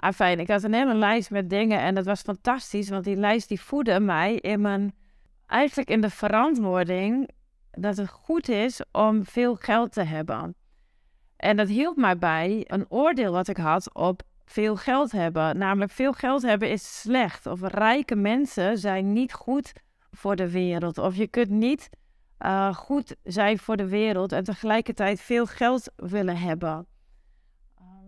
Ah. Ik had een hele lijst met dingen en dat was fantastisch, want die lijst die voedde mij in mijn, eigenlijk in de verantwoording dat het goed is om veel geld te hebben. En dat hielp mij bij een oordeel wat ik had op veel geld hebben. Namelijk, veel geld hebben is slecht. Of rijke mensen zijn niet goed voor de wereld. Of je kunt niet uh, goed zijn voor de wereld en tegelijkertijd veel geld willen hebben.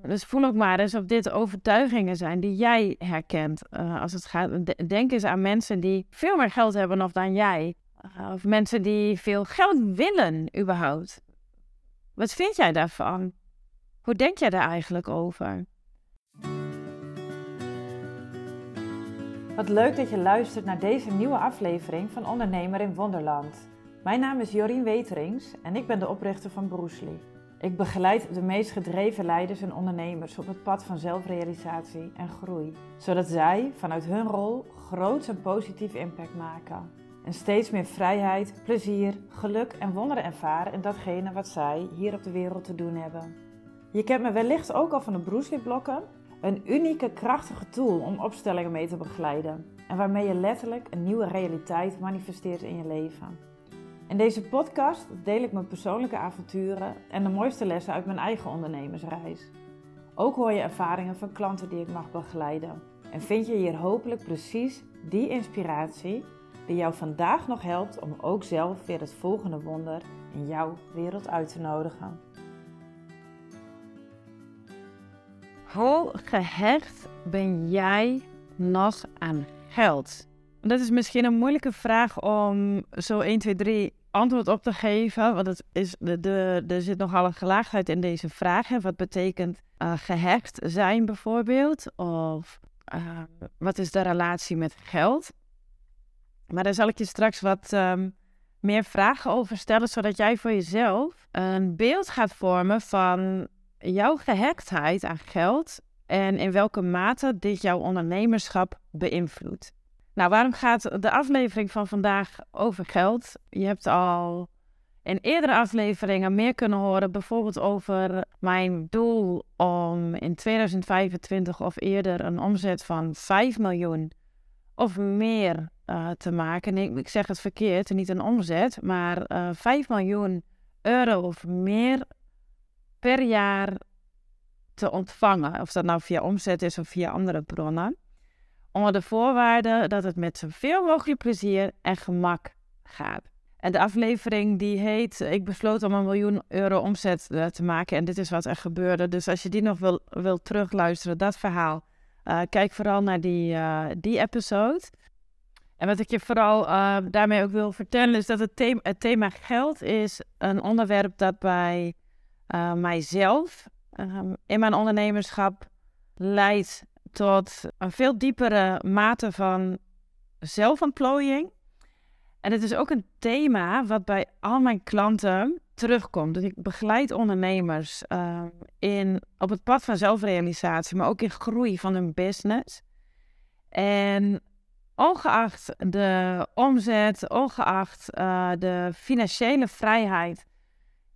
Dus voel ook maar eens of dit overtuigingen zijn die jij herkent. Uh, als het gaat, denk eens aan mensen die veel meer geld hebben dan jij. Uh, of mensen die veel geld willen, überhaupt. Wat vind jij daarvan? Hoe denk jij daar eigenlijk over? Wat leuk dat je luistert naar deze nieuwe aflevering van Ondernemer in Wonderland. Mijn naam is Jorien Weterings en ik ben de oprichter van Broesli. Ik begeleid de meest gedreven leiders en ondernemers op het pad van zelfrealisatie en groei, zodat zij vanuit hun rol groots en positief impact maken. En steeds meer vrijheid, plezier, geluk en wonderen ervaren in datgene wat zij hier op de wereld te doen hebben. Je kent me wellicht ook al van de Broesli-blokken, een unieke, krachtige tool om opstellingen mee te begeleiden en waarmee je letterlijk een nieuwe realiteit manifesteert in je leven. In deze podcast deel ik mijn persoonlijke avonturen en de mooiste lessen uit mijn eigen ondernemersreis. Ook hoor je ervaringen van klanten die ik mag begeleiden. En vind je hier hopelijk precies die inspiratie die jou vandaag nog helpt om ook zelf weer het volgende wonder in jouw wereld uit te nodigen. Hoe gehecht ben jij nog aan geld? Dat is misschien een moeilijke vraag om zo 1, 2, 3 antwoord op te geven. Want het is, de, de, er zit nogal een gelaagdheid in deze vraag. Hè. Wat betekent uh, zijn bijvoorbeeld? Of uh, wat is de relatie met geld? Maar daar zal ik je straks wat um, meer vragen over stellen, zodat jij voor jezelf een beeld gaat vormen van jouw gehechtheid aan geld en in welke mate dit jouw ondernemerschap beïnvloedt. Nou, waarom gaat de aflevering van vandaag over geld? Je hebt al in eerdere afleveringen meer kunnen horen, bijvoorbeeld over mijn doel om in 2025 of eerder een omzet van 5 miljoen of meer uh, te maken. Nee, ik zeg het verkeerd, niet een omzet, maar uh, eh, 5 miljoen euro of meer per jaar te ontvangen. Of dat nou via omzet is of via andere bronnen onder de voorwaarde dat het met zoveel mogelijk plezier en gemak gaat. En de aflevering die heet Ik besloot om een miljoen euro omzet eh, te maken en dit is wat er gebeurde. Dus als je die nog wil, wil terugluisteren, dat verhaal, uh, kijk vooral naar die, uh, die episode. En wat ik je vooral daarmee ook wil vertellen is dat het thema, het thema geld is een onderwerp dat bij mijzelf in mijn ondernemerschap leidt tot een veel diepere mate van zelfontplooiing. En het is ook een thema wat bij al mijn klanten terugkomt. Dus ik begeleid ondernemers uh, in, op het pad van zelfrealisatie, maar ook in groei van hun business. En ongeacht de omzet, ongeacht uh, de financiële vrijheid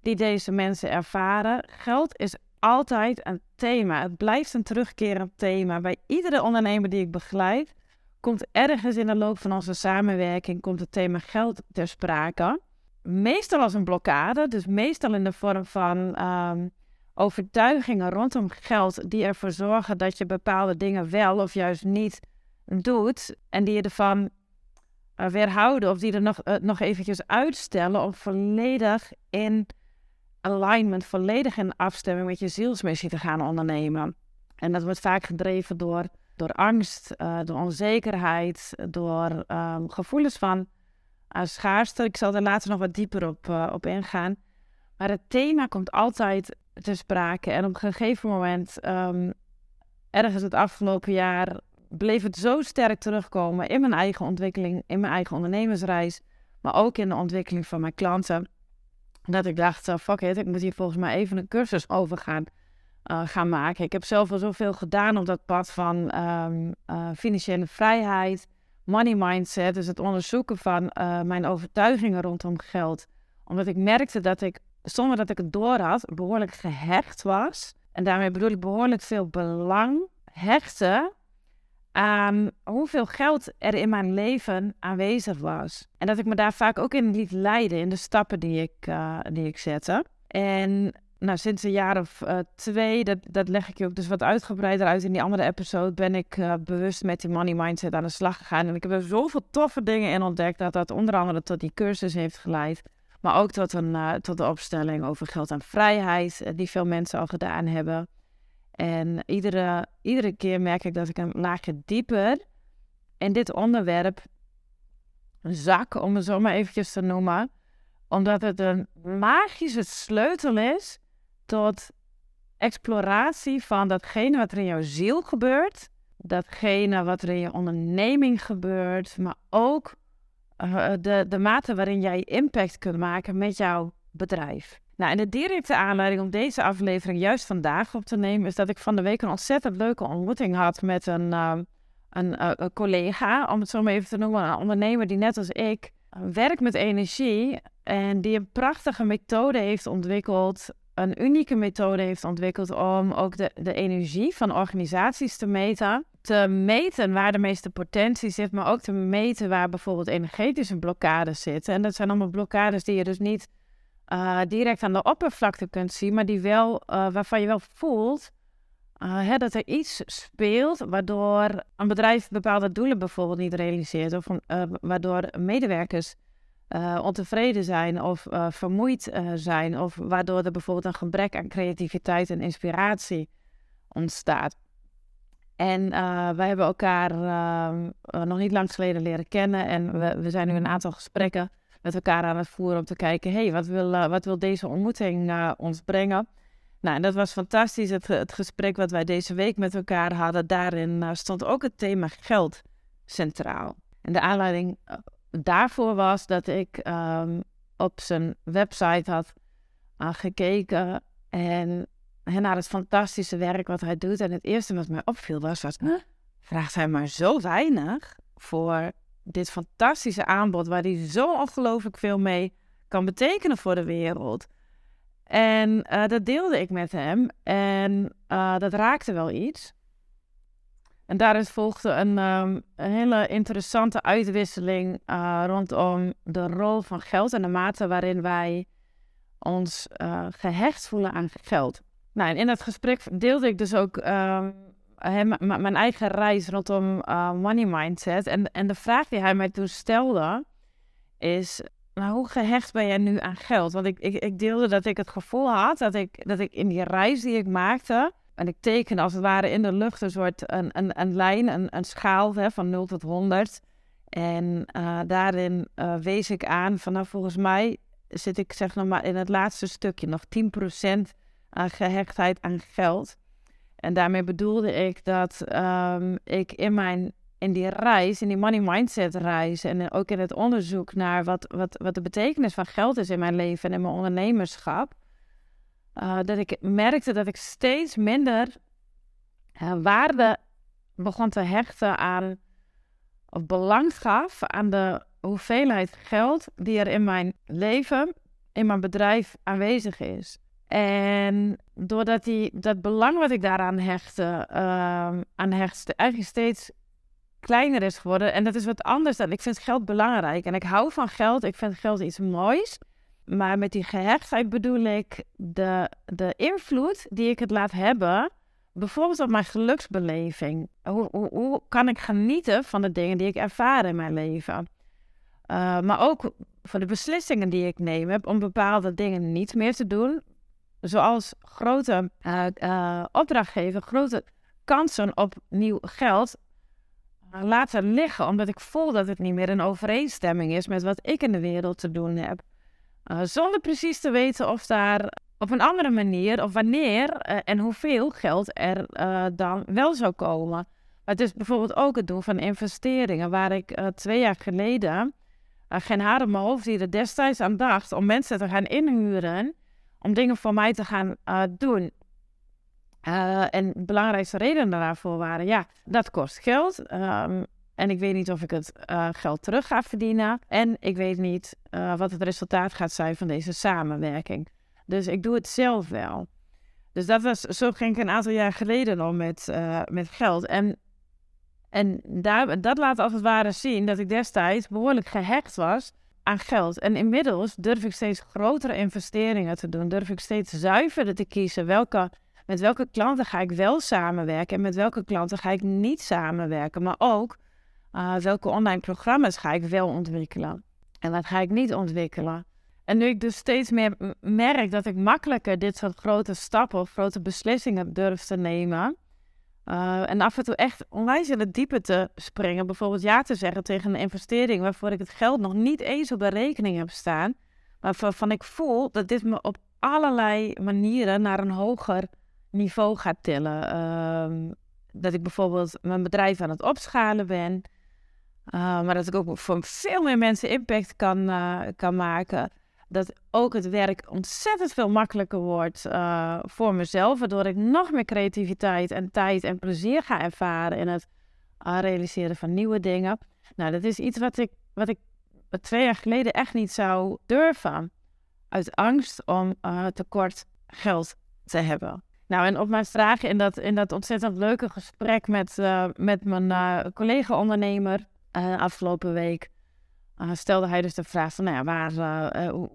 die deze mensen ervaren, geld is altijd een thema. Het blijft een terugkerend thema. Bij iedere ondernemer die ik begeleid, komt ergens in de loop van onze samenwerking komt het thema geld ter sprake. Meestal als een blokkade, dus meestal in de vorm van um, overtuigingen rondom geld die ervoor zorgen dat je bepaalde dingen wel of juist niet doet en die je ervan uh, weerhouden of die er nog, uh, nog eventjes uitstellen om volledig in alignment, volledig in afstemming met je zielsmissie te gaan ondernemen. En dat wordt vaak gedreven door, door angst, uh, door onzekerheid, door um, gevoelens van uh, schaarste. Ik zal er later nog wat dieper op, uh, op ingaan. Maar het thema komt altijd te sprake. En op een gegeven moment, um, ergens het afgelopen jaar, bleef het zo sterk terugkomen in mijn eigen ontwikkeling, in mijn eigen ondernemersreis, maar ook in de ontwikkeling van mijn klanten dat ik dacht, uh, fuck it, ik moet hier volgens mij even een cursus over gaan, uh, gaan maken. Ik heb zelf al zoveel gedaan op dat pad van um, uh, financiële vrijheid, money mindset. Dus het onderzoeken van mijn overtuigingen rondom geld. Omdat ik merkte dat ik, zonder dat ik het door had, behoorlijk gehecht was. En daarmee bedoel ik behoorlijk veel belang hechten aan hoeveel geld er in mijn leven aanwezig was. En dat ik me daar vaak ook in liet leiden in de stappen die ik, uh, die ik zette. En nou, sinds een jaar of uh, twee, dat, dat leg ik je ook dus wat uitgebreider uit in die andere episode, ben ik uh, bewust met die money mindset aan de slag gegaan. En ik heb er zoveel toffe dingen in ontdekt dat dat onder andere tot die cursus heeft geleid. Maar ook tot, een, tot de opstelling over geld en vrijheid, die veel mensen al gedaan hebben. En iedere, iedere keer merk ik dat ik een laagje dieper in dit onderwerp zak, om het zo maar eventjes te noemen. Omdat het een magische sleutel is tot exploratie van datgene wat er in jouw ziel gebeurt. Datgene wat er in je onderneming gebeurt. Maar ook uh, de, de mate waarin jij impact kunt maken met jouw bedrijf. Nou, en de directe aanleiding om deze aflevering juist vandaag op te nemen, is dat ik van de week een ontzettend leuke ontmoeting had met een, een, uh, een, collega, om het zo maar even te noemen, een ondernemer die net als ik werkt met energie en die een prachtige methode heeft ontwikkeld, een unieke methode heeft ontwikkeld om ook de, de energie van organisaties te meten. Te meten waar de meeste potentie zit, maar ook te meten waar bijvoorbeeld energetische blokkades zitten. En dat zijn allemaal blokkades die je dus niet uh, direct aan de oppervlakte kunt zien, maar die wel, uh, waarvan je wel voelt uh, hè, dat er iets speelt waardoor een bedrijf bepaalde doelen bijvoorbeeld niet realiseert, of waardoor medewerkers ontevreden zijn of vermoeid zijn, of waardoor er bijvoorbeeld een gebrek aan creativiteit en inspiratie ontstaat. En wij hebben elkaar ehm, nog niet lang geleden leren kennen en we, we zijn nu een aantal gesprekken met elkaar aan het voeren om te kijken, hé, hey, wat, wil, uh, wat wil deze ontmoeting uh, ons brengen? Nou, en dat was fantastisch, het, het, gesprek wat wij deze week met elkaar hadden. Daarin uh, stond ook het thema geld centraal. En de aanleiding daarvoor was dat ik um, op zijn website had gekeken en, en naar het fantastische werk wat hij doet. En het eerste wat mij opviel was, was huh? vraagt hij maar zo weinig voor dit fantastische aanbod, waar hij zo ongelooflijk veel mee kan betekenen voor de wereld. En uh, dat deelde ik met hem en uh, dat raakte wel iets. En daaruit volgde een, um, een hele interessante uitwisseling uh, rondom de rol van geld en de mate waarin wij ons gehecht voelen aan geld. Nou, en in dat gesprek deelde ik dus ook um, mijn eigen reis rondom uh, money mindset. En, en de vraag die hij mij toen stelde is, nou, hoe gehecht ben jij nu aan geld? Want ik, ik, ik deelde dat ik het gevoel had dat ik, dat ik in die reis die ik maakte, en ik tekende als het ware in de lucht een soort een, een, lijn, een, een schaal van 0 tot 100. En uh, daarin wees ik aan van nou, volgens mij zit ik zeg nog maar in het laatste stukje, nog 10% aan gehechtheid aan geld. En daarmee bedoelde ik dat um, ik in, mijn, in die reis, in die money mindset reis en ook in het onderzoek naar wat, wat, wat de betekenis van geld is in mijn leven en in mijn ondernemerschap, uh, dat ik merkte dat ik steeds minder uh, waarde begon te hechten aan, of belang gaf aan de hoeveelheid geld die er in mijn leven, in mijn bedrijf aanwezig is. En doordat die, dat belang wat ik daaraan hechtte, uh, aan hecht, eigenlijk steeds kleiner is geworden. En dat is wat anders dan. Ik vind geld belangrijk. En ik hou van geld. Ik vind geld iets moois. Maar met die gehechtheid bedoel ik de, de invloed die ik het laat hebben. Bijvoorbeeld op mijn geluksbeleving. Hoe, hoe, hoe kan ik genieten van de dingen die ik ervaar in mijn leven? Uh, maar ook van de beslissingen die ik neem heb om bepaalde dingen niet meer te doen zoals grote uh, opdrachtgever, grote kansen op nieuw geld uh, laten liggen, omdat ik voel dat het niet meer in overeenstemming is met wat ik in de wereld te doen heb. zonder precies te weten of daar op een andere manier of wanneer en hoeveel geld er dan wel zou komen. Het is bijvoorbeeld ook het doen van investeringen, waar ik twee jaar geleden geen haar op mijn hoofd die destijds aan dacht om mensen te gaan inhuren om dingen voor mij te gaan uh, doen. Uh, en de belangrijkste redenen daarvoor waren, ja, dat kost geld. Um, en ik weet niet of ik het uh, geld terug ga verdienen. En ik weet niet wat het resultaat gaat zijn van deze samenwerking. Dus ik doe het zelf wel. Dus dat was, zo ging ik een aantal jaar geleden al met, met geld. En, en daar, dat laat als het ware zien dat ik destijds behoorlijk gehecht was geld. En inmiddels durf ik steeds grotere investeringen te doen. Durf ik steeds zuiverder te kiezen welke, met welke klanten ga ik wel samenwerken en met welke klanten ga ik niet samenwerken. Maar ook uh, welke online programma's ga ik wel ontwikkelen en wat ga ik niet ontwikkelen. En nu ik dus steeds meer merk dat ik makkelijker dit soort grote stappen of grote beslissingen durf te nemen. Uh, en af en toe echt onwijs in het diepe te springen. Bijvoorbeeld ja te zeggen tegen een investering waarvoor ik het geld nog niet eens op de rekening heb staan. Maar waarvan ik voel dat dit me op allerlei manieren naar een hoger niveau gaat tillen. Uh, dat ik bijvoorbeeld mijn bedrijf aan het opschalen ben. Uh, maar dat ik ook voor veel meer mensen impact kan, uh, kan maken dat ook het werk ontzettend veel makkelijker wordt uh, voor mezelf. Waardoor ik nog meer creativiteit en tijd en plezier ga ervaren in het uh, realiseren van nieuwe dingen. Nou, dat is iets wat ik, wat ik twee jaar geleden echt niet zou durven. Uit angst om uh, tekort geld te hebben. Nou, en op mijn vraag in dat, in dat ontzettend leuke gesprek met, met mijn collega-ondernemer afgelopen week. Uh, stelde hij dus de vraag van, nou ja, waar, uh, hoe,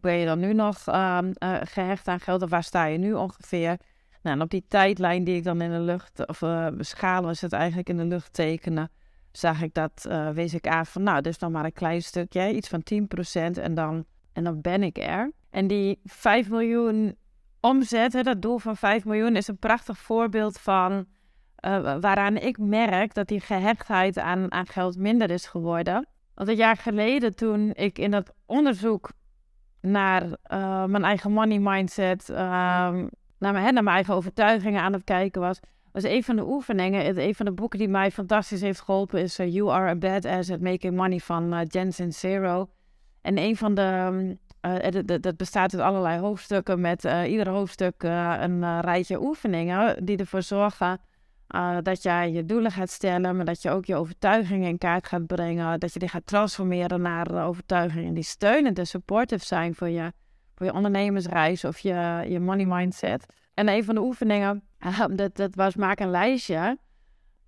ben je dan nu nog uh, gehecht aan geld of waar sta je nu ongeveer? Nou, en op die tijdlijn die ik dan in de lucht, of schalen is het eigenlijk in de lucht tekenen, zag ik dat, wees ik aan van, nou, dus dan maar een klein stukje, iets van 10% en dan, en dan ben ik er. En die 5 miljoen omzet, hè, dat doel van 5 miljoen, is een prachtig voorbeeld van waaraan ik merk dat die gehechtheid aan, aan geld minder is geworden. Want een jaar geleden, toen ik in dat onderzoek naar uh, mijn eigen money mindset, uh, naar, mijn, naar mijn eigen overtuigingen aan het kijken was, was een van de oefeningen, een van de boeken die mij fantastisch heeft geholpen, is uh, You Are a Badass at Making Money van uh, Jen Sincero. En een van de, dat bestaat uit allerlei hoofdstukken met ieder hoofdstuk een rijtje oefeningen die ervoor zorgen uh, dat jij je doelen gaat stellen, maar dat je ook je overtuigingen in kaart gaat brengen. Dat je die gaat transformeren naar overtuigingen die steunend en supportive zijn voor je, voor je ondernemersreis of je, je money mindset. En een van de oefeningen, dat, dat was maak een lijstje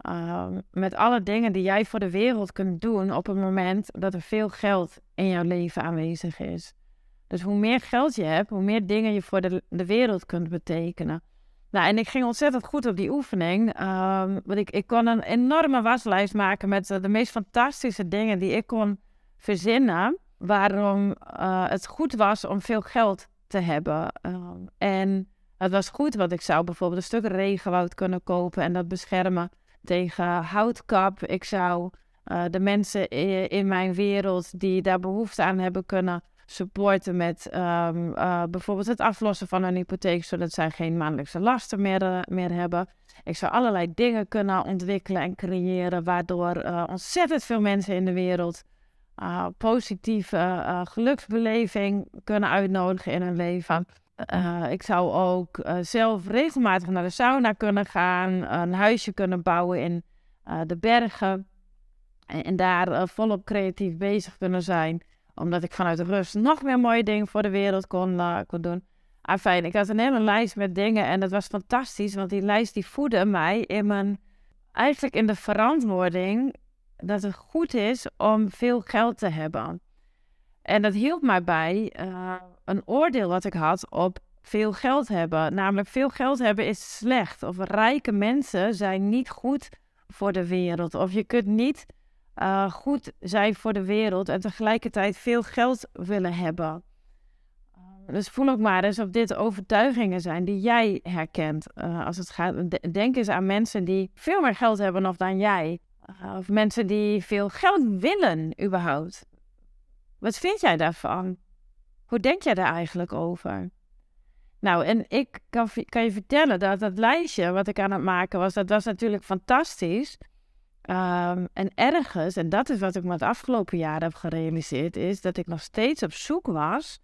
uh, met alle dingen die jij voor de wereld kunt doen op het moment dat er veel geld in jouw leven aanwezig is. Dus hoe meer geld je hebt, hoe meer dingen je voor de, de wereld kunt betekenen. Nou, en ik ging ontzettend goed op die oefening. Um, want ik, ik kon een enorme waslijst maken met uh, de meest fantastische dingen die ik kon verzinnen. Waarom uh, het goed was om veel geld te hebben. Um, en het was goed, want ik zou bijvoorbeeld een stuk regenwoud kunnen kopen en dat beschermen tegen houtkap. Ik zou uh, de mensen in, in mijn wereld die daar behoefte aan hebben kunnen supporten met um, uh, bijvoorbeeld het aflossen van een hypotheek, zodat zij geen maandelijkse lasten meer, uh, meer hebben. Ik zou allerlei dingen kunnen ontwikkelen en creëren, waardoor uh, ontzettend veel mensen in de wereld positieve geluksbeleving kunnen uitnodigen in hun leven. ik zou ook zelf regelmatig naar de sauna kunnen gaan, een huisje kunnen bouwen in de bergen en, en daar volop creatief bezig kunnen zijn omdat ik vanuit de rust nog meer mooie dingen voor de wereld kon, uh, kon doen. Fijn. Ik had een hele lijst met dingen en dat was fantastisch. Want die lijst die voedde mij in mijn... Eigenlijk in de verantwoording dat het goed is om veel geld te hebben. En dat hielp mij bij uh, een oordeel wat ik had op veel geld hebben. Namelijk, veel geld hebben is slecht. Of rijke mensen zijn niet goed voor de wereld. Of je kunt niet uh, goed zijn voor de wereld en tegelijkertijd veel geld willen hebben. Uh, dus voel ook maar eens of dit overtuigingen zijn die jij herkent. Uh, als het gaat, denk eens aan mensen die veel meer geld hebben nog dan jij. of mensen die veel geld willen überhaupt. Wat vind jij daarvan? Hoe denk jij daar eigenlijk over? Nou, en ik kan, kan je vertellen dat dat lijstje wat ik aan het maken was, dat was natuurlijk fantastisch. Um, en ergens, en dat is wat ik me het afgelopen jaar heb gerealiseerd, is dat ik nog steeds op zoek was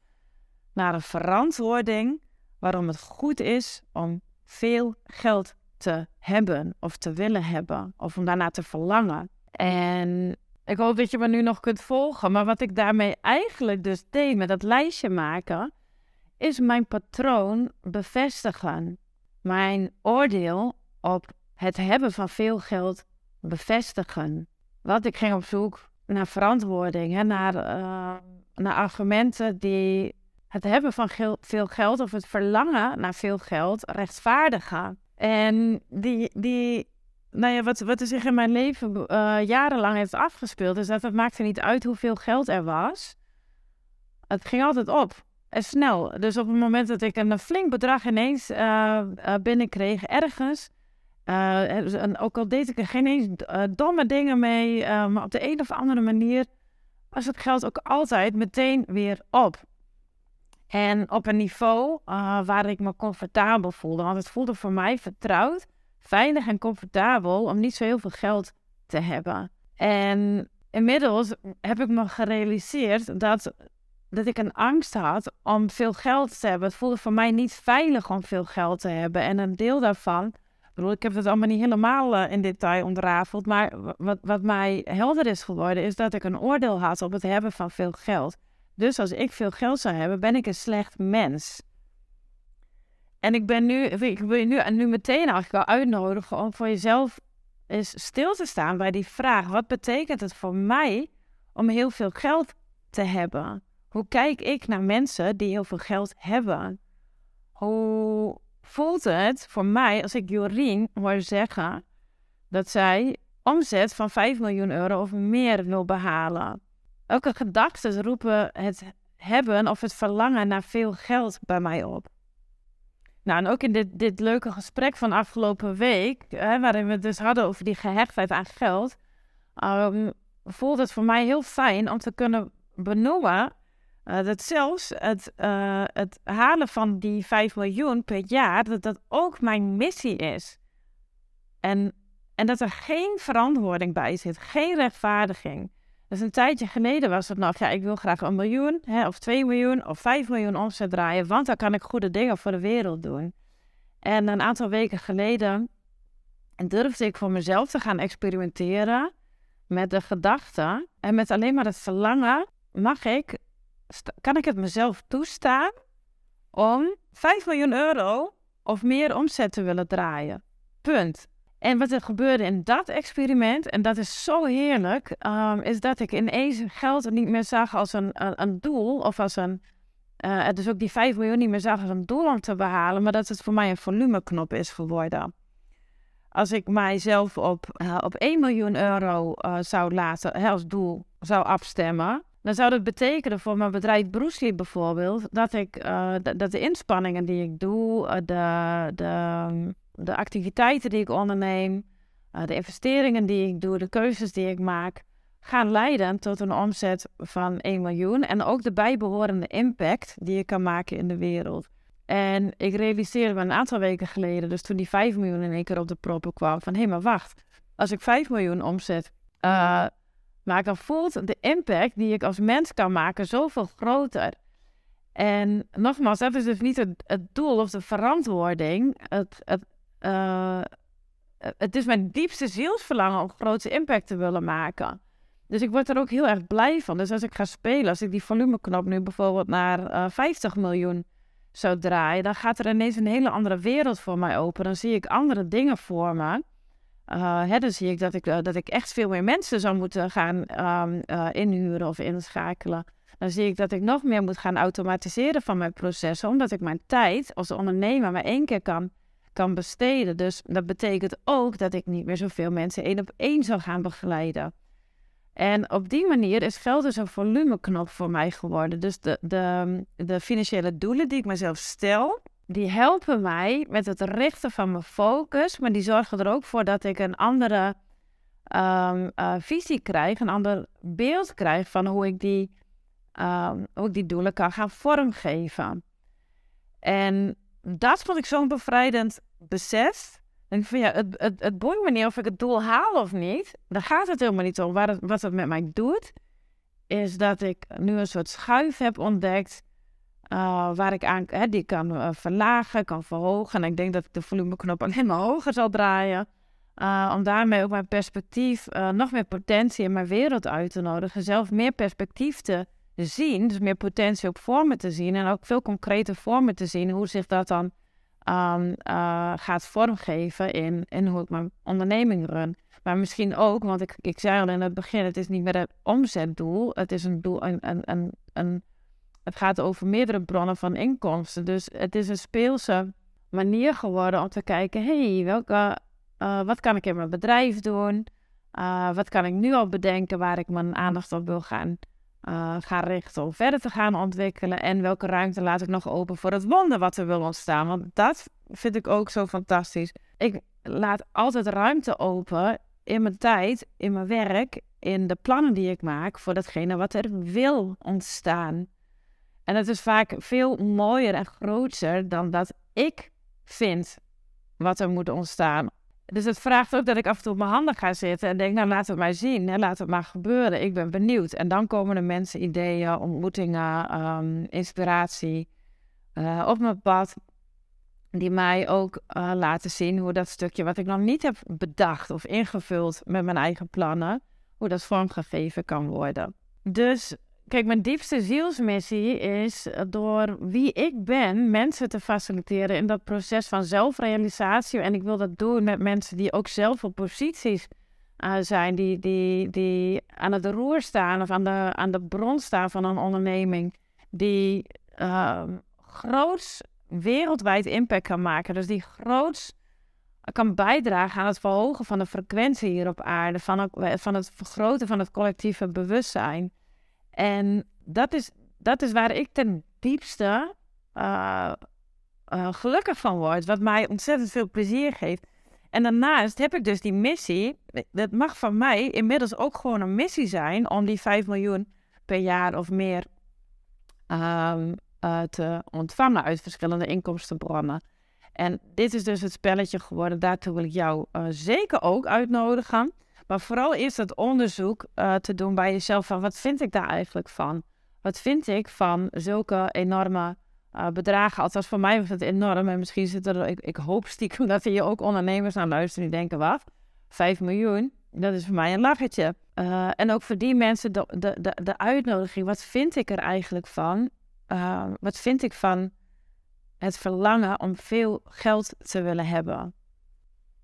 naar een verantwoording waarom het goed is om veel geld te hebben of te willen hebben of om daarna te verlangen. En ik hoop dat je me nu nog kunt volgen, maar wat ik daarmee eigenlijk dus deed met dat lijstje maken, is mijn patroon bevestigen. Mijn oordeel op het hebben van veel geld bevestigen. Want ik ging op zoek naar verantwoording, hè, naar, uh, naar argumenten die het hebben van veel geld of het verlangen naar veel geld rechtvaardigen. En die, die nou ja, wat, wat er zich in mijn leven uh, jarenlang heeft afgespeeld, is dat het maakte niet uit hoeveel geld er was. Het ging altijd op en snel. Dus op het moment dat ik een flink bedrag ineens uh, binnenkreeg ergens, en ook al deed ik er geen eens domme dingen mee, maar op de een of andere manier was het geld ook altijd meteen weer op. En op een niveau waar ik me comfortabel voelde, want het voelde voor mij vertrouwd veilig en comfortabel om niet zo heel veel geld te hebben. En inmiddels heb ik me gerealiseerd dat, dat ik een angst had om veel geld te hebben. Het voelde voor mij niet veilig om veel geld te hebben. En een deel daarvan, bedoel, ik heb het allemaal niet helemaal uh, in detail ontrafeld, maar wat, wat mij helder is geworden, is dat ik een oordeel had op het hebben van veel geld. Dus als ik veel geld zou hebben, ben ik een slecht mens. En ik ben nu, ik wil je nu, nu meteen eigenlijk al uitnodigen om voor jezelf eens stil te staan bij die vraag. Wat betekent het voor mij om heel veel geld te hebben? Hoe kijk ik naar mensen die heel veel geld hebben? Hoe voelt het voor mij als ik Jorien hoor zeggen dat zij omzet van 5 miljoen euro of meer wil behalen? Welke gedachten roepen het hebben of het verlangen naar veel geld bij mij op? Nou, en ook in dit, dit leuke gesprek van afgelopen week, hè, waarin we het dus hadden over die gehechtheid aan geld, um, voelt het voor mij heel fijn om te kunnen benoemen uh, dat zelfs het, uh, het halen van die 5 miljoen per jaar, dat dat ook mijn missie is. En, en dat er geen verantwoording bij zit, geen rechtvaardiging. Dus een tijdje geleden was het nog, ja, ik wil graag een miljoen, hè, of 2 miljoen, of 5 miljoen omzet draaien, want dan kan ik goede dingen voor de wereld doen. En een aantal weken geleden durfde ik voor mezelf te gaan experimenteren met de gedachte en met alleen maar het verlangen, mag ik, kan ik het mezelf toestaan om 5 miljoen euro of meer omzet te willen draaien. Punt. En wat er gebeurde in dat experiment, en dat is zo heerlijk, um, is dat ik ineens geld niet meer zag als een, een, doel of als een. Uh, dus ook die 5 miljoen niet meer zag als een doel om te behalen, maar dat het voor mij een volumeknop is geworden. Als ik mijzelf op, uh, op 1 miljoen euro uh, zou laten, als doel zou afstemmen, dan zou dat betekenen voor mijn bedrijf Bruce bijvoorbeeld, dat, ik, dat de inspanningen die ik doe, de, de, de activiteiten die ik onderneem, uh, de investeringen die ik doe, de keuzes die ik maak, gaan leiden tot een omzet van 1 miljoen en ook de bijbehorende impact die ik kan maken in de wereld. En ik realiseerde me een aantal weken geleden, dus toen die 5 miljoen in één keer op de proppen kwam, van hé, hey, maar wacht, als ik 5 miljoen omzet maak, dan voelt de impact die ik als mens kan maken zoveel groter. En nogmaals, dat is dus niet het, doel of de verantwoording. Het, het, uh, het is mijn diepste zielsverlangen om grote impact te willen maken. Dus ik word er ook heel erg blij van. Dus als ik ga spelen, als ik die volumeknop nu bijvoorbeeld naar uh, eh, 50 miljoen zou draaien, dan gaat er ineens een hele andere wereld voor mij open. Dan zie ik andere dingen voor me. Uh, hè, dan zie ik dat, ik dat ik echt veel meer mensen zou moeten gaan um, inhuren of inschakelen. Dan zie ik dat ik nog meer moet gaan automatiseren van mijn processen, omdat ik mijn tijd als ondernemer maar één keer kan kan besteden. Dus dat betekent ook dat ik niet meer zoveel mensen één op één zou gaan begeleiden. En op die manier is geld dus een volumeknop voor mij geworden. Dus de, de, de financiële doelen die ik mezelf stel, die helpen mij met het richten van mijn focus. Maar die zorgen er ook voor dat ik een andere um, uh, visie krijg, een ander beeld krijg van hoe ik die, um, hoe ik die doelen kan gaan vormgeven. En dat vond ik zo'n bevrijdend besef. En van ja, het, het, het boeit me niet of ik het doel haal of niet. Daar gaat het helemaal niet om. Waar het, wat het met mij doet, is dat ik nu een soort schuif heb ontdekt. Uh, waar ik aan, hè, die kan uh, verlagen, kan verhogen. En ik denk dat ik de volumeknop alleen maar hoger zal draaien. Uh, om daarmee ook mijn perspectief, nog meer potentie in mijn wereld uit te nodigen. Zelf meer perspectief te zien, dus meer potentie op vormen te zien en ook veel concrete vormen te zien, hoe zich dat dan uh, gaat vormgeven in, in hoe ik mijn onderneming run. Maar misschien ook, want ik, ik zei al in het begin, het is niet meer het omzetdoel, het is een doel, een, een, een, een, het gaat over meerdere bronnen van inkomsten. Dus het is een speelse manier geworden om te kijken, hey, welke, uh, wat kan ik in mijn bedrijf doen? Uh, wat kan ik nu al bedenken waar ik mijn aandacht op wil gaan uh, ga richten om verder te gaan ontwikkelen. En welke ruimte laat ik nog open voor het wonder wat er wil ontstaan. Want dat vind ik ook zo fantastisch. Ik laat altijd ruimte open in mijn tijd, in mijn werk, in de plannen die ik maak voor datgene wat er wil ontstaan. En het is vaak veel mooier en groter dan dat ik vind wat er moet ontstaan. Dus het vraagt ook dat ik af en toe op mijn handen ga zitten en denk, nou laat het maar zien, hè, laat het maar gebeuren. Ik ben benieuwd. En dan komen er mensen, ideeën, ontmoetingen, ehm, inspiratie uh, op mijn pad. Die mij ook uh, laten zien hoe dat stukje wat ik nog niet heb bedacht of ingevuld met mijn eigen plannen, hoe dat vormgegeven kan worden. Dus Kijk, mijn diepste zielsmissie is eh, door wie ik ben mensen te faciliteren in dat proces van zelfrealisatie. En ik wil dat doen met mensen die ook zelf op posities uh, zijn, die, die, die aan het roer staan of aan de, aan de bron staan van een onderneming, die uh, groots wereldwijd impact kan maken. Dus die groots kan bijdragen aan het verhogen van de frequentie hier op aarde, van van het vergroten van het collectieve bewustzijn. En dat is, dat is waar ik ten diepste uh, uh, gelukkig van word. Wat mij ontzettend veel plezier geeft. En daarnaast heb ik dus die missie. Dat mag van mij inmiddels ook gewoon een missie zijn om die 5 miljoen per jaar of meer um, uh, te ontvangen uit verschillende inkomstenbronnen. En dit is dus het spelletje geworden. Daartoe wil ik jou zeker ook uitnodigen. Maar vooral eerst het onderzoek uh, te doen bij jezelf van wat vind ik daar eigenlijk van? Wat vind ik van zulke enorme uh, bedragen? Althans, voor mij was het enorm. En misschien zitten er, ik, ik hoop stiekem dat er hier ook ondernemers naar luisteren die denken, wat? 5 miljoen? Dat is voor mij een lachertje. Uh, en ook voor die mensen de, de, de, de, uitnodiging. Wat vind ik er eigenlijk van? wat vind ik van het verlangen om veel geld te willen hebben?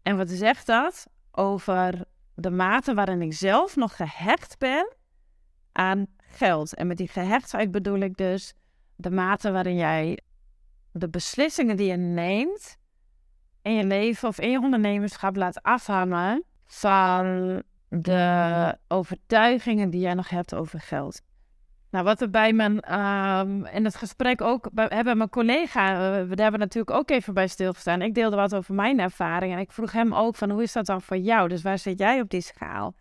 En wat zegt dat over de mate waarin ik zelf nog gehecht ben aan geld. En met die gehechtheid bedoel ik dus de mate waarin jij de beslissingen die je neemt in je leven of in je ondernemerschap laat afhangen van de overtuigingen die jij nog hebt over geld. Nou, wat er bij mijn, um, in het gesprek ook bij, hebben mijn collega, uh, we hebben natuurlijk ook even bij stilgestaan. Ik deelde wat over mijn ervaring en ik vroeg hem ook van hoe is dat dan voor jou? Dus waar zit jij op die schaal?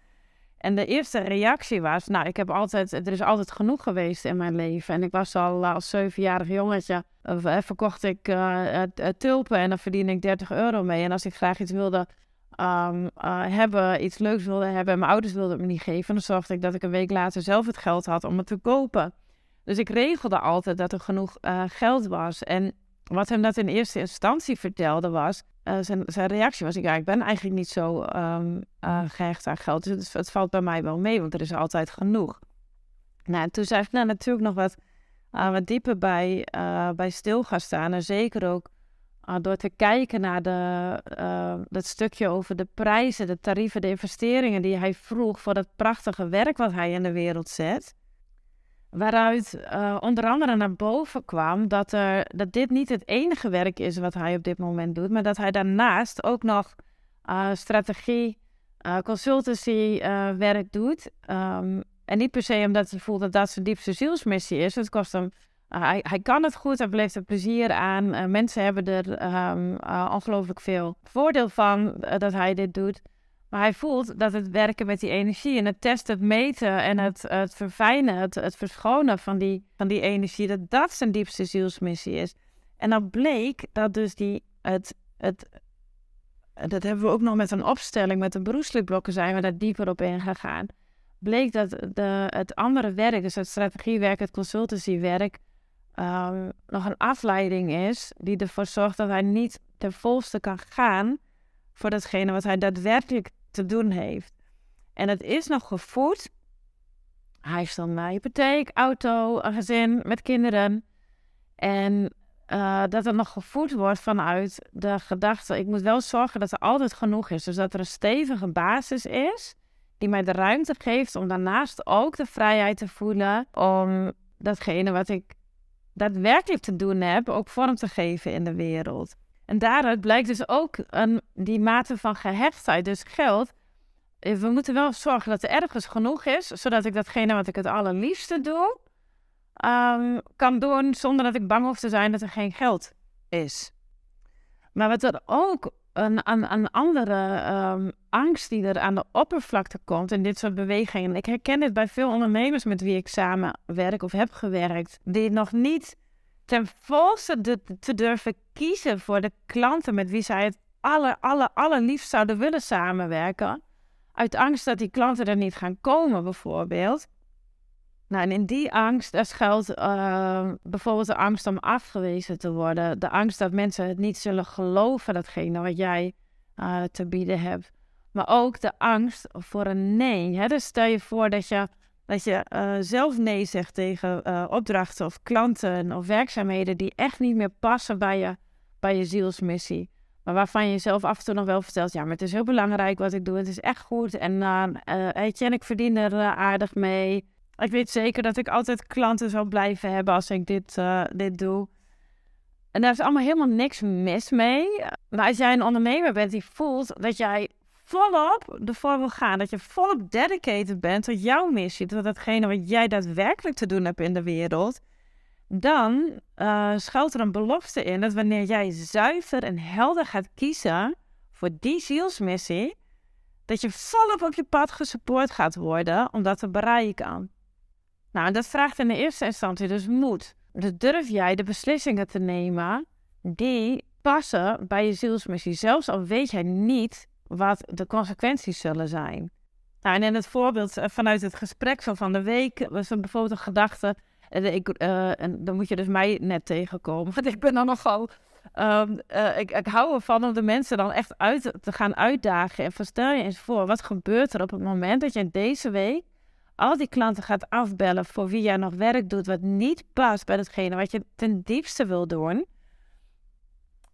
En de eerste reactie was, nou, ik heb altijd, er is altijd genoeg geweest in mijn leven. En ik was al uh, als zevenjarig jongetje, uh, verkocht ik tulpen en dan verdien ik 30 euro mee. En als ik graag iets wilde um, uh, hebben, iets leuks wilde hebben. En mijn ouders wilden het me niet geven. Dan zorgde ik dat ik een week later zelf het geld had om het te kopen. Dus ik regelde altijd dat er genoeg uh, geld was. En wat hem dat in eerste instantie vertelde was... Uh, zijn, zijn, reactie was, ja, ik ben eigenlijk niet zo um, gehecht aan geld. Dus het, het, valt bij mij wel mee, want er is altijd genoeg. Nou, en toen zei ik nou, natuurlijk nog wat, wat dieper bij, bij stil gaan staan. En zeker ook uh, door te kijken naar de, uh, dat stukje over de prijzen, de tarieven, de investeringen die hij vroeg voor dat prachtige werk wat hij in de wereld zet. Waaruit uh, onder andere naar boven kwam dat, er, dat dit niet het enige werk is wat hij op dit moment doet, maar dat hij daarnaast ook nog strategie, consultancy werk doet. Um, en niet per se omdat hij voelt dat dat zijn diepste zielsmissie is. Het kost hem hij, hij, kan het goed, hij beleeft er plezier aan. Uh, mensen hebben er um, uh, ongelooflijk veel voordeel van uh, dat hij dit doet. Maar hij voelt dat het werken met die energie en het testen, het meten en het, het verfijnen, het, het verschonen van die, van die energie, dat dat zijn diepste zielsmissie is. En dan bleek dat dus die, het, het, dat hebben we ook nog met een opstelling, met de beroepsblokken zijn we daar dieper op ingegaan. Bleek dat de, het andere werk, dus het strategiewerk, het consultancywerk, um, nog een afleiding is die ervoor zorgt dat hij niet ten volste kan gaan voor datgene wat hij daadwerkelijk te doen heeft. En het is nog gevoed hij heeft dan een hypotheek, auto, een gezin met kinderen. En uh, dat het nog gevoed wordt vanuit de gedachte: ik moet wel zorgen dat er altijd genoeg is. Dus dat er een stevige basis is die mij de ruimte geeft om daarnaast ook de vrijheid te voelen om datgene wat ik daadwerkelijk te doen heb, ook vorm te geven in de wereld. En daaruit blijkt dus ook een, die mate van gehechtheid, dus geld. Eh, we moeten wel zorgen dat er ergens genoeg is, zodat ik datgene wat ik het allerliefste doe, um, kan doen zonder dat ik bang hoef te zijn dat er geen geld is. Maar wat er ook een, een, andere um, angst die er aan de oppervlakte komt in dit soort bewegingen. Ik herken dit bij veel ondernemers met wie ik samen werk of heb gewerkt, die nog niet ten volste de, te durven kiezen voor de klanten met wie zij het aller, aller, allerliefst zouden willen samenwerken. Uit angst dat die klanten er niet gaan komen, bijvoorbeeld. Nou, en in die angst, daar schuilt uh, bijvoorbeeld de angst om afgewezen te worden. De angst dat mensen het niet zullen geloven, datgene wat jij uh, te bieden hebt. Maar ook de angst voor een nee. Hè? Dus stel je voor dat je, dat je uh, zelf nee zegt tegen opdrachten of klanten of werkzaamheden die echt niet meer passen bij je, bij je zielsmissie. Maar waarvan je jezelf af en toe nog wel vertelt, ja, maar het is heel belangrijk wat ik doe. Het is echt goed en, weet je, en ik verdien er aardig mee. Ik weet zeker dat ik altijd klanten zal blijven hebben als ik dit, uh, dit doe. En daar is allemaal helemaal niks mis mee. Maar als jij een ondernemer bent die voelt dat jij volop ervoor wil gaan, dat je volop dedicated bent tot jouw missie, tot datgene wat jij daadwerkelijk te doen hebt in de wereld, dan uh, schuilt er een belofte in dat wanneer jij zuiver en helder gaat kiezen voor die zielsmissie, dat je volop op je pad gesupport gaat worden om dat te bereiken. Nou, dat vraagt in de eerste instantie dus moed. Dus durf jij de beslissingen te nemen die passen bij je zielsmissie, zelfs al weet jij niet wat de consequenties zullen zijn. Nou, en in het voorbeeld eh, vanuit het gesprek van van de week was er bijvoorbeeld een gedachte. Ik, uh, en dan moet je dus mij net tegenkomen. Want ik ben dan nogal. Uh, ik, ik hou ervan om de mensen dan echt uit te gaan uitdagen. En stel je eens voor, wat gebeurt er op het moment dat je deze week al die klanten gaat afbellen voor wie jij nog werk doet wat niet past bij datgene wat je ten diepste wil doen.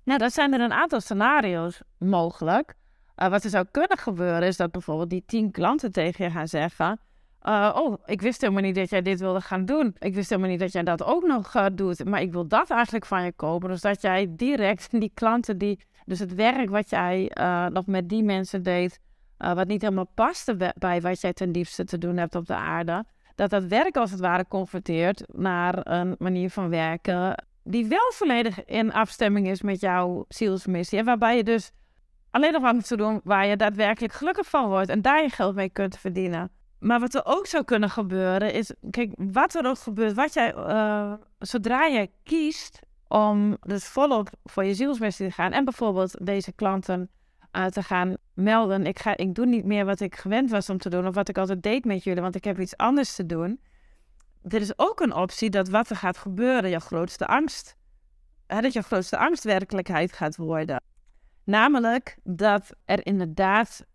Nou, dan zijn er een aantal scenario's mogelijk. Uh, wat er zou kunnen gebeuren is dat bijvoorbeeld die tien klanten tegen je gaan zeggen... Uh, oh, ik wist helemaal niet dat jij dit wilde gaan doen. Ik wist helemaal niet dat jij dat ook nog uh, doet. Maar ik wil dat eigenlijk van je kopen. Dus dat jij direct die klanten die... Dus het werk wat jij nog met die mensen deed uh, wat niet helemaal paste bij wat jij ten liefste te doen hebt op de aarde, dat dat werk als het ware converteert naar een manier van werken die wel volledig in afstemming is met jouw zielsmissie. En waarbij je dus alleen nog wat moet doen waar je daadwerkelijk gelukkig van wordt en daar je geld mee kunt verdienen. Maar wat er ook zou kunnen gebeuren is, kijk, wat er ook gebeurt, wat jij, uh, zodra je kiest om dus volop voor je zielsmissie te gaan en bijvoorbeeld deze klanten te gaan melden. Ik, ga, ik doe niet meer wat ik gewend was om te doen of wat ik altijd deed met jullie, want ik heb iets anders te doen. Er is ook een optie dat wat er gaat gebeuren, je grootste angst, hè, dat je grootste angst werkelijkheid gaat worden. Namelijk dat er inderdaad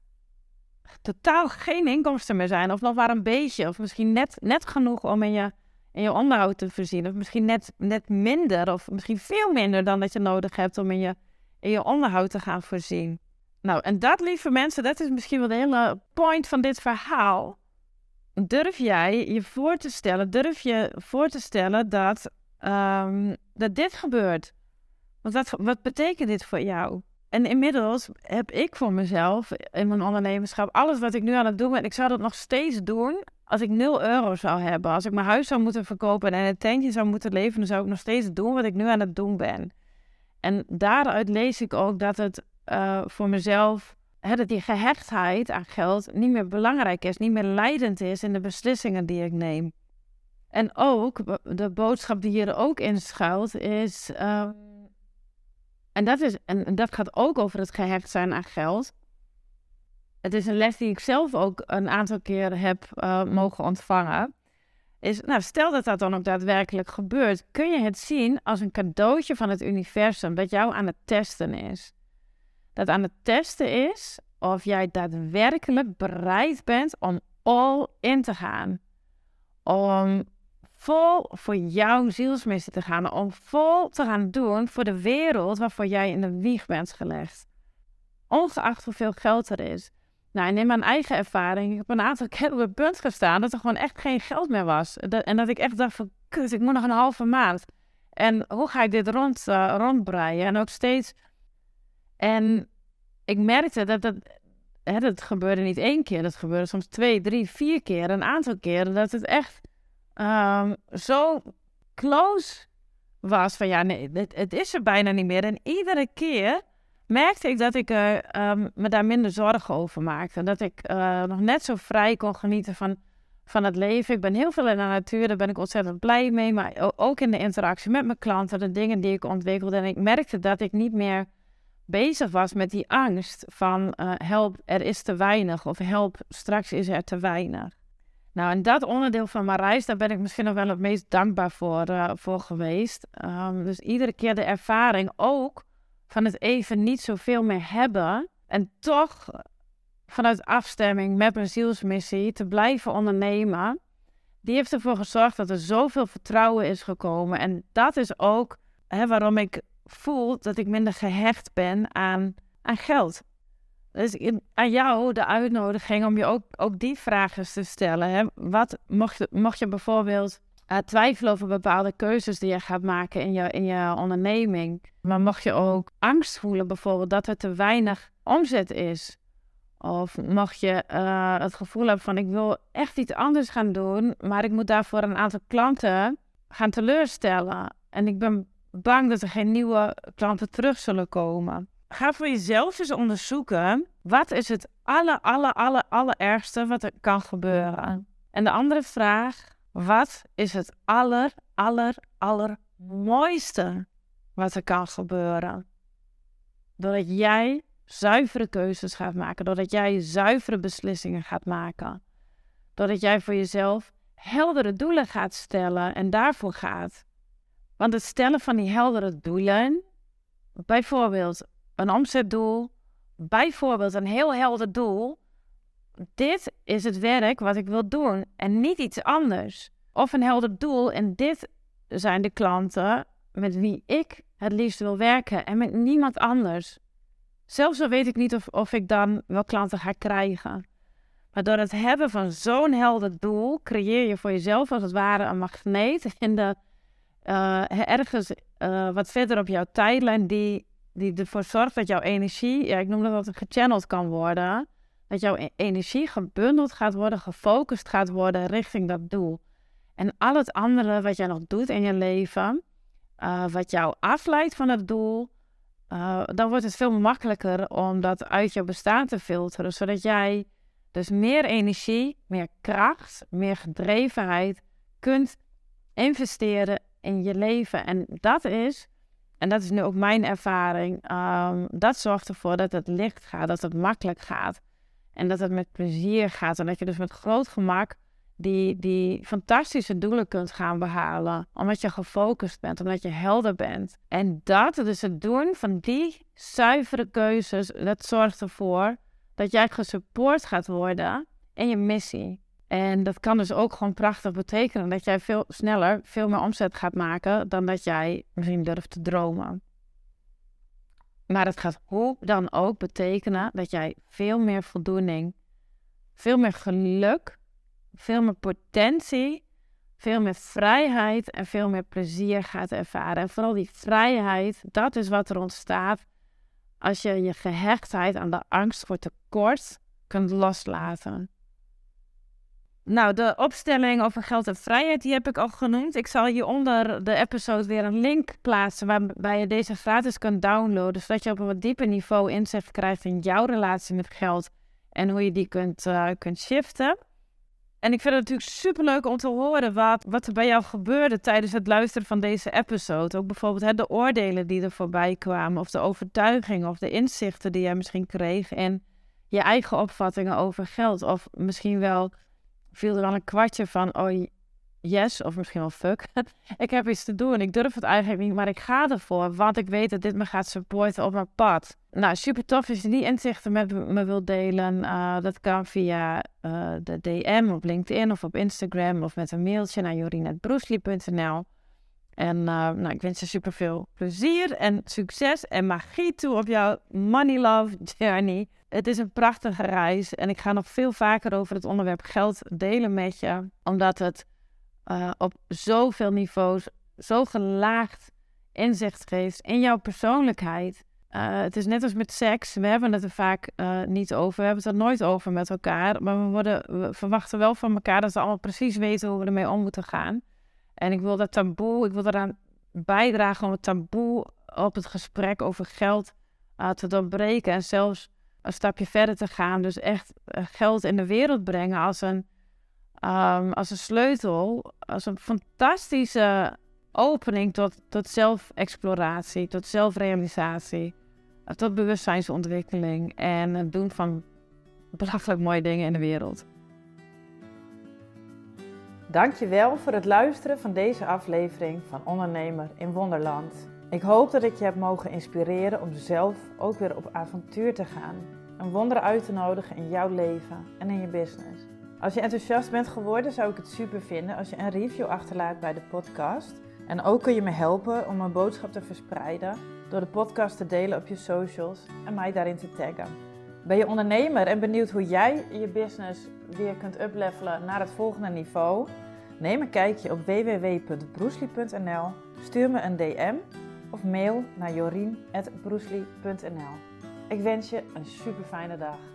totaal geen inkomsten meer zijn, of nog maar een beetje, of misschien net, net genoeg om in je, in je onderhoud te voorzien, of misschien net, net minder, of misschien veel minder dan dat je nodig hebt om in je, in je onderhoud te gaan voorzien. Nou, en dat, lieve mensen, dat is misschien wel de hele point van dit verhaal. Durf jij je voor te stellen, durf je voor te stellen dat, um, dat dit gebeurt? Want wat, wat betekent dit voor jou? En inmiddels heb ik voor mezelf in mijn ondernemerschap alles wat ik nu aan het doen ben. Ik zou dat nog steeds doen als ik 0 euro zou hebben. Als ik mijn huis zou moeten verkopen en een tentje zou moeten leven, dan zou ik nog steeds doen wat ik nu aan het doen ben. En daaruit lees ik ook dat het uh, voor mezelf, hè, dat die gehechtheid aan geld niet meer belangrijk is, niet meer leidend is in de beslissingen die ik neem. En ook, de boodschap die hier ook in schuilt, is, uh, en, dat is, en dat gaat ook over het gehecht zijn aan geld. Het is een les die ik zelf ook een aantal keer heb uh, mogen ontvangen. Is, nou, stel dat dat dan ook daadwerkelijk gebeurt, kun je het zien als een cadeautje van het universum dat jou aan het testen is dat aan het testen is of jij daadwerkelijk bereid bent om all in te gaan. om vol voor jouw zielsmissie te gaan. Om vol te gaan doen voor de wereld waarvoor jij in de wieg bent gelegd. Ongeacht hoeveel geld er is. Nou, en in mijn eigen ervaring, ik heb een aantal keer op het punt gestaan dat er gewoon echt geen geld meer was. en dat ik echt dacht van, kut, ik moet nog een halve maand. En hoe ga ik dit rond, uh, rondbreien? En ook steeds... En ik merkte dat dat, hè, dat gebeurde niet één keer. Dat gebeurde soms twee, drie, vier keer. Een aantal keren dat het echt um, zo close was van ja, nee, het, het, is er bijna niet meer. En iedere keer merkte ik dat ik uh, me daar minder zorgen over maakte. Dat ik uh, nog net zo vrij kon genieten van, van het leven. Ik ben heel veel in de natuur, daar ben ik ontzettend blij mee. Maar ook in de interactie met mijn klanten, de dingen die ik ontwikkelde. En ik merkte dat ik niet meer bezig was met die angst van uh, help, er is te weinig. Of help, straks is er te weinig. Nou, en dat onderdeel van mijn reis, daar ben ik misschien nog wel het meest dankbaar voor, uh, voor geweest. Um, dus iedere keer de ervaring ook van het even niet zoveel meer hebben. En toch vanuit afstemming met mijn zielsmissie te blijven ondernemen. Die heeft ervoor gezorgd dat er zoveel vertrouwen is gekomen. En dat is ook hè, waarom ik voel dat ik minder gehecht ben aan, aan geld. Dus aan jou de uitnodiging om je ook, ook die vragen te stellen. Hè? Wat mocht, mocht je bijvoorbeeld uh, twijfelen over bepaalde keuzes die je gaat maken in je, in je onderneming. Maar mocht je ook angst voelen bijvoorbeeld dat er te weinig omzet is. Of mocht je uh, het gevoel hebben van ik wil echt iets anders gaan doen, maar ik moet daarvoor een aantal klanten gaan teleurstellen. En ik ben bang dat er geen nieuwe klanten terug zullen komen ga voor jezelf eens onderzoeken. Wat is het aller, aller, aller, allerergste wat er kan gebeuren? En de andere vraag. Wat is het aller, aller, aller mooiste wat er kan gebeuren? Doordat jij zuivere keuzes gaat maken. Doordat jij zuivere beslissingen gaat maken. Doordat jij voor jezelf heldere doelen gaat stellen en daarvoor gaat. Want het stellen van die heldere doelen, bijvoorbeeld een omzetdoel, bijvoorbeeld een heel helder doel. Dit is het werk wat ik wil doen en niet iets anders. Of een helder doel en dit zijn de klanten met wie ik het liefst wil werken en met niemand anders. Zelfs al weet ik niet of, of ik dan wel klanten ga krijgen. Maar door het hebben van zo'n helder doel creëer je voor jezelf als het ware een magneet in de, uh, ergens uh, wat verder op jouw tijdlijn die die ervoor zorgt dat jouw energie, ja, ik noem dat dat gechanneld kan worden. Dat jouw e-, energie gebundeld gaat worden, gefocust gaat worden richting dat doel. En al het andere wat jij nog doet in je leven, uh, wat jou afleidt van het doel, dan wordt het veel makkelijker om dat uit je bestaan te filteren. Zodat jij dus meer energie, meer kracht, meer gedrevenheid kunt investeren in je leven. En dat is en dat is nu ook mijn ervaring. Um, dat zorgt ervoor dat het licht gaat, dat het makkelijk gaat. En dat het met plezier gaat. En dat je dus met groot gemak die, die fantastische doelen kunt gaan behalen. Omdat je gefocust bent, omdat je helder bent. En dat, dus het doen van die zuivere keuzes, dat zorgt ervoor dat jij gesupport gaat worden in je missie. En dat kan dus ook gewoon prachtig betekenen dat jij veel sneller, veel meer omzet gaat maken dan dat jij misschien durft te dromen. Maar het gaat hoe dan ook betekenen dat jij veel meer voldoening, veel meer geluk, veel meer potentie, veel meer vrijheid en veel meer plezier gaat ervaren. En vooral die vrijheid, dat is wat er ontstaat als je je gehechtheid aan de angst voor tekort kunt loslaten. Nou, de opstelling over geld en vrijheid, die heb ik al genoemd. Ik zal hieronder de episode weer een link plaatsen waarbij je deze gratis kunt downloaden, zodat je op een wat dieper niveau inzicht krijgt in jouw relatie met geld en hoe je die kunt, uh, kunt shiften. En ik vind het natuurlijk super leuk om te horen wat, wat er bij jou gebeurde tijdens het luisteren van deze episode. Ook bijvoorbeeld hè, de oordelen die er voorbij kwamen, of de overtuigingen of de inzichten die jij misschien kreeg in je eigen opvattingen over geld. Of misschien wel viel er dan een kwartje van, oh yes, of misschien wel fuck. ik heb iets te doen. Ik durf het eigenlijk niet, maar ik ga ervoor. Want ik weet dat dit me gaat supporten op mijn pad. Nou, super tof als je die inzichten met me wilt delen. Uh, dat kan via uh, de DM op LinkedIn of op Instagram of met een mailtje naar jorinetbroesli.nl. En uh, nou, ik wens je super veel plezier en succes en magie toe op jouw money love journey. Het is een prachtige reis en ik ga nog veel vaker over het onderwerp geld delen met je, omdat het uh, op zoveel niveaus zo gelaagd inzicht geeft in jouw persoonlijkheid. Uh, het is net als met seks. We hebben het er vaak uh, niet over. We hebben het er nooit over met elkaar. Maar we, worden, verwachten wel van elkaar dat we allemaal precies weten hoe we ermee om moeten gaan. En ik wil dat taboe, ik wil eraan bijdragen om het taboe op het gesprek over geld te doorbreken. En zelfs een stapje verder te gaan. Dus echt geld in de wereld brengen als een um, als een sleutel, als een fantastische opening tot, tot zelfexploratie, tot zelfrealisatie, eh, tot bewustzijnsontwikkeling en het doen van belachelijk mooie dingen in de wereld. Dankjewel voor het luisteren van deze aflevering van Ondernemer in Wonderland. Ik hoop dat ik je heb mogen inspireren om zelf ook weer op avontuur te gaan. Een wonder uit te nodigen in jouw leven en in je business. Als je enthousiast bent geworden, zou ik het super vinden als je een review achterlaat bij de podcast. En ook kun je me helpen om mijn boodschap te verspreiden door de podcast te delen op je socials en mij daarin te taggen. Ben je ondernemer en benieuwd hoe jij je business weer kunt uplevelen naar het volgende niveau? Neem een kijkje op www.broesli.nl, stuur me een DM of mail naar jorien.broesli.nl. Ik wens je een super fijne dag.